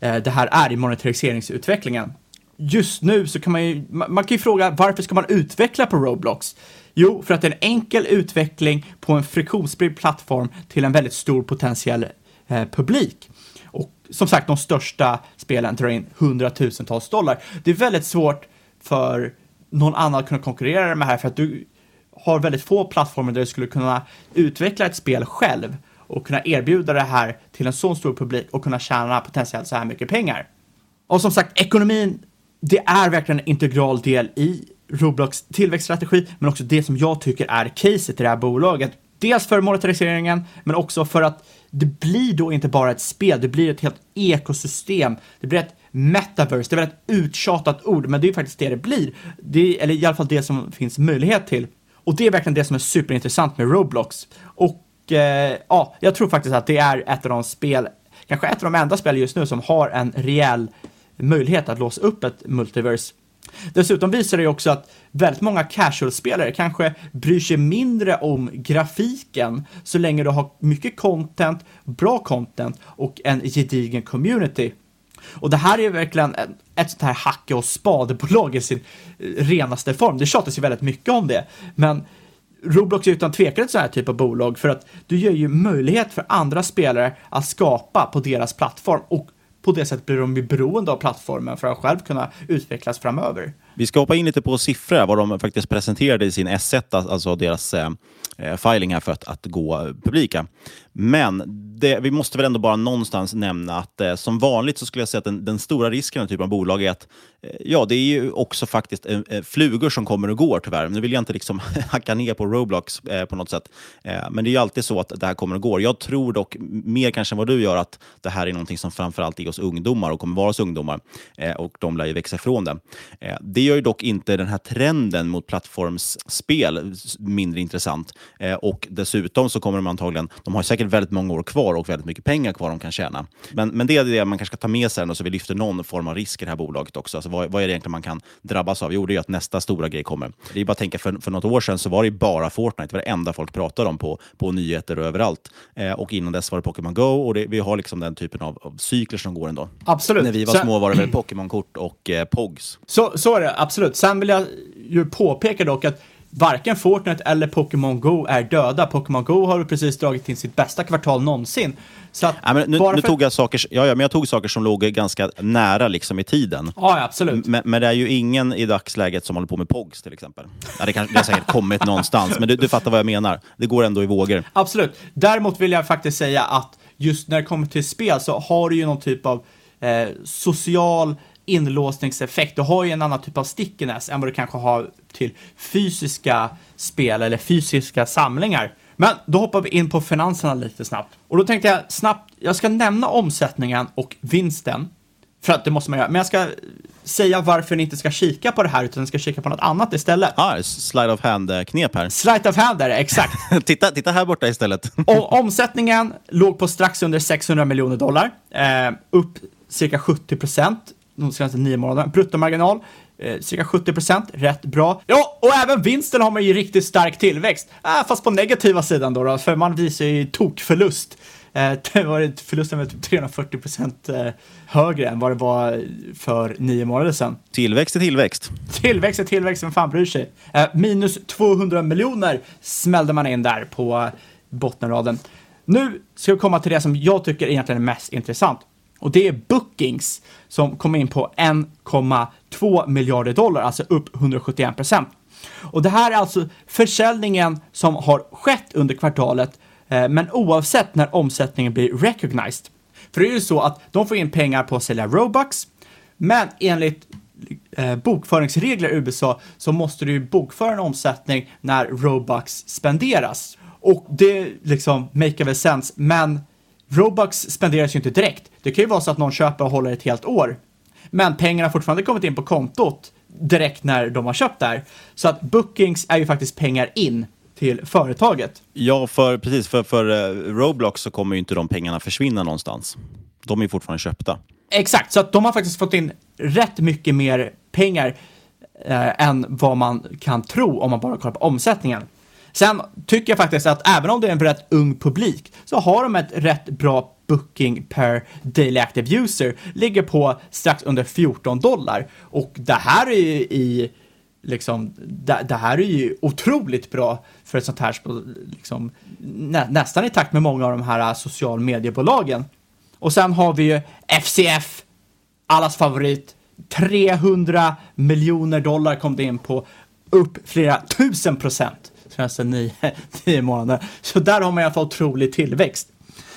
eh, det här är i monetariseringsutvecklingen. Just nu så kan man ju, man kan ju fråga varför ska man utveckla på Roblox? Jo, för att det är en enkel utveckling på en friktionsfri plattform till en väldigt stor potentiell eh, publik. Och som sagt, de största spelen drar in hundratusentals dollar. Det är väldigt svårt för någon annan att kunna konkurrera med det här för att du har väldigt få plattformar där du skulle kunna utveckla ett spel själv och kunna erbjuda det här till en så stor publik och kunna tjäna potentiellt så här mycket pengar. Och som sagt, ekonomin, det är verkligen en integral del i Roblox tillväxtstrategi, men också det som jag tycker är caset i det här bolaget. Dels för monetariseringen, men också för att det blir då inte bara ett spel, det blir ett helt ekosystem. Det blir ett metaverse, det är väl ett uttjatat ord, men det är ju faktiskt det det blir. Det är, eller i alla fall det som finns möjlighet till. Och det är verkligen det som är superintressant med Roblox. Och eh, ja, jag tror faktiskt att det är ett av de spel, kanske ett av de enda spel just nu som har en rejäl möjlighet att låsa upp ett multiverse Dessutom visar det också att väldigt många casual-spelare kanske bryr sig mindre om grafiken så länge du har mycket content, bra content och en gedigen community. Och det här är verkligen ett sånt här hacke och spadebolag i sin eh, renaste form. Det tjatas ju väldigt mycket om det, men Roblox är utan tvekan ett sånt här typ av bolag för att du ger ju möjlighet för andra spelare att skapa på deras plattform och på det sättet blir de ju beroende av plattformen för att själv kunna utvecklas framöver. Vi ska hoppa in lite på siffror, vad de faktiskt presenterade i sin S1, alltså deras eh, eh, filing här för att, att gå publika. Men det, vi måste väl ändå bara någonstans nämna att eh, som vanligt så skulle jag säga att den, den stora risken med typen av bolag är att eh, ja, det är ju också faktiskt eh, eh flugor som kommer och går tyvärr. Nu vill jag inte liksom hacka ner på Roblox eh, på något sätt. Eh, men det är ju alltid så att det här kommer och går. Jag tror dock mer kanske än vad du gör att det här är någonting som framförallt är hos ungdomar och kommer vara hos ungdomar. Eh, och de lär ju växa ifrån det. Eh, det gör ju dock inte den här trenden mot plattformsspel mindre intressant. och dessutom så kommer de antagligen, de har säkert säkert väldigt många år kvar och väldigt mycket pengar kvar de kan tjäna. Men, men det är det man kanske ska ta med sig och så vi lyfter någon form av risk i det här bolaget också. Alltså vad, vad är det egentligen man kan drabbas av? Jo, det är att nästa stora grej kommer. Det är bara att tänka, för, för något år sedan så var det bara Fortnite, det var det enda folk pratade om på, på nyheter och överallt. Eh, och innan dess var det Pokémon Go och det, vi har liksom den typen av, av cykler som går ändå. Absolut. När vi var så... små var det väl Pokémon-kort och eh, Pogs. Så, så är det, absolut. Sen vill jag ju påpeka dock att varken Fortnite eller Pokémon Go är döda. Pokémon Go har precis dragit in sitt bästa kvartal någonsin. Så att ja, nu, nu tog jag saker, ja, ja, men jag tog saker som låg ganska nära liksom, i tiden. Ja, absolut. Men, men det är ju ingen i dagsläget som håller på med POGs till exempel. Ja, det, kan, det har säkert kommit någonstans, men du, du fattar vad jag menar. Det går ändå i vågor. Absolut. Däremot vill jag faktiskt säga att just när det kommer till spel så har du ju någon typ av eh, social inlåsningseffekt. Du har ju en annan typ av stickiness än vad du kanske har till fysiska spel eller fysiska samlingar. Men då hoppar vi in på finanserna lite snabbt. Och då tänkte jag snabbt, jag ska nämna omsättningen och vinsten. För att det måste man göra. Men jag ska säga varför ni inte ska kika på det här, utan ni ska kika på något annat istället. Ah, slide of hand-knep här. Slide of hand är det, exakt. titta, titta här borta istället. och omsättningen låg på strax under 600 miljoner dollar. Eh, upp cirka 70 procent de senaste nio månaderna. Bruttomarginal eh, cirka 70 procent, rätt bra. Ja, och även vinsten har man ju riktigt stark tillväxt. Äh, fast på negativa sidan då, då för man visar ju tokförlust. Eh, det var förlusten var typ 340 procent eh, högre än vad det var för nio månader sedan. Tillväxt är tillväxt. Tillväxt är tillväxt, vem fan bryr sig? Eh, minus 200 miljoner smällde man in där på bottenraden. Nu ska vi komma till det som jag tycker egentligen är mest intressant. Och det är bookings som kom in på 1,2 miljarder dollar, alltså upp 171 procent. Och det här är alltså försäljningen som har skett under kvartalet, eh, men oavsett när omsättningen blir recognized. För det är ju så att de får in pengar på att sälja Robux, men enligt eh, bokföringsregler i USA så måste du ju bokföra en omsättning när Robux spenderas. Och det liksom make a sense, men Robux spenderas ju inte direkt. Det kan ju vara så att någon köper och håller ett helt år. Men pengarna har fortfarande kommit in på kontot direkt när de har köpt där. Så att bookings är ju faktiskt pengar in till företaget. Ja, för, precis. För, för uh, Roblox så kommer ju inte de pengarna försvinna någonstans. De är fortfarande köpta. Exakt, så att de har faktiskt fått in rätt mycket mer pengar eh, än vad man kan tro om man bara kollar på omsättningen. Sen tycker jag faktiskt att även om det är en rätt ung publik så har de ett rätt bra booking per daily active user, ligger på strax under 14 dollar. Och det här är ju i liksom, det, det, här är ju otroligt bra för ett sånt här, liksom, nä, nästan i takt med många av de här social mediebolagen. Och sen har vi ju FCF, allas favorit, 300 miljoner dollar kom det in på, upp flera tusen procent senaste nio, nio månader. Så där har man i alla fall otrolig tillväxt.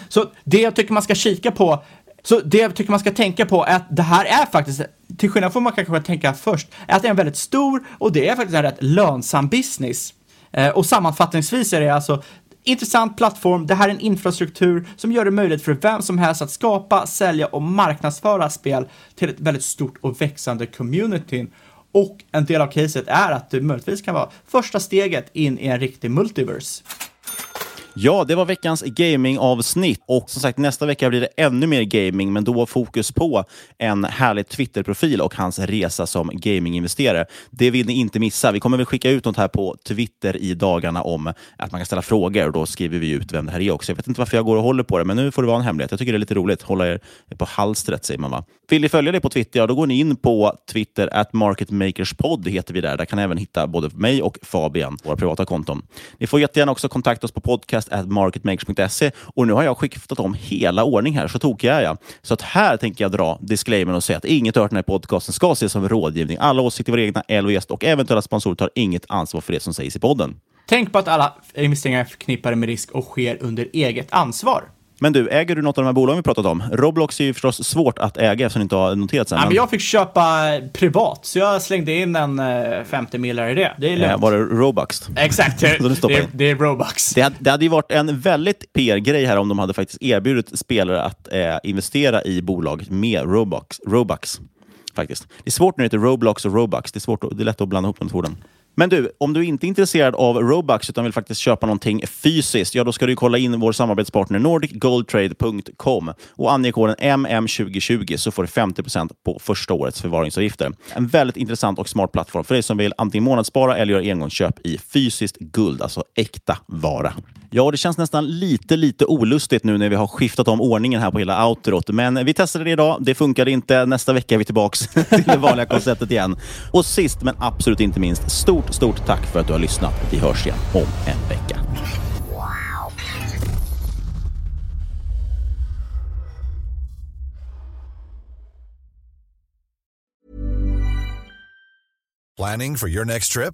Så det jag tycker man ska kika på, så det jag tycker man ska tänka på är att det här är faktiskt, till skillnad från vad man kanske tänka först, är att det är en väldigt stor och det är faktiskt en rätt lönsam business. Eh, och sammanfattningsvis är det alltså intressant plattform. Det här är en infrastruktur som gör det möjligt för vem som helst att skapa, sälja och marknadsföra spel till ett väldigt stort och växande community. Och en del av caset är att det möjligtvis kan vara första steget in i en riktig multiverse. Ja, det var veckans gamingavsnitt och som sagt nästa vecka blir det ännu mer gaming, men då fokus på en härlig Twitter-profil och hans resa som gaminginvesterare. Det vill ni inte missa. Vi kommer väl skicka ut något här på Twitter i dagarna om att man kan ställa frågor och då skriver vi ut vem det här är också. Jag vet inte varför jag går och håller på det, men nu får det vara en hemlighet. Jag tycker det är lite roligt. Hålla er på halstret, säger man va? Vill ni följa det på Twitter, ja, då går ni in på Twitter, at marketmakerspod heter vi där. Där kan ni även hitta både mig och Fabian, våra privata konton. Ni får jättegärna också kontakta oss på podcast marketmakers.se och nu har jag skiftat om hela ordning här, så tokig är jag. Så att här tänker jag dra disclaimern och säga att inget hört den här podcasten ska ses som rådgivning. Alla åsikter var egna, eller gäst och eventuella sponsorer tar inget ansvar för det som sägs i podden. Tänk på att alla investeringar är förknippade med risk och sker under eget ansvar. Men du, äger du något av de här bolagen vi pratat om? Roblox är ju förstås svårt att äga eftersom det inte har noterats än. Ja, men jag fick köpa privat, så jag slängde in en 50 eh, millar i det. Det är lugnt. Eh, var det Robux? Exakt, det, det, det, är Robux. Det, det hade ju varit en väldigt PR-grej här om de hade faktiskt erbjudit spelare att eh, investera i bolag med Robux. Robux faktiskt. Det är svårt när det heter Roblox och Robux. Det är, svårt, det är lätt att blanda ihop de två orden. Men du, om du inte är intresserad av Robux utan vill faktiskt köpa någonting fysiskt, ja då ska du kolla in vår samarbetspartner nordicgoldtrade.com och ange koden MM2020 så får du 50% på första årets förvaringsavgifter. En väldigt intressant och smart plattform för dig som vill antingen månadsspara eller göra engångsköp i fysiskt guld, alltså äkta vara. Ja, det känns nästan lite, lite olustigt nu när vi har skiftat om ordningen här på hela outrot. Men vi testade det idag. Det funkade inte. Nästa vecka är vi tillbaka till det vanliga konceptet igen. Och sist men absolut inte minst, stort, stort tack för att du har lyssnat. Vi hörs igen om en vecka. Planning for your next trip?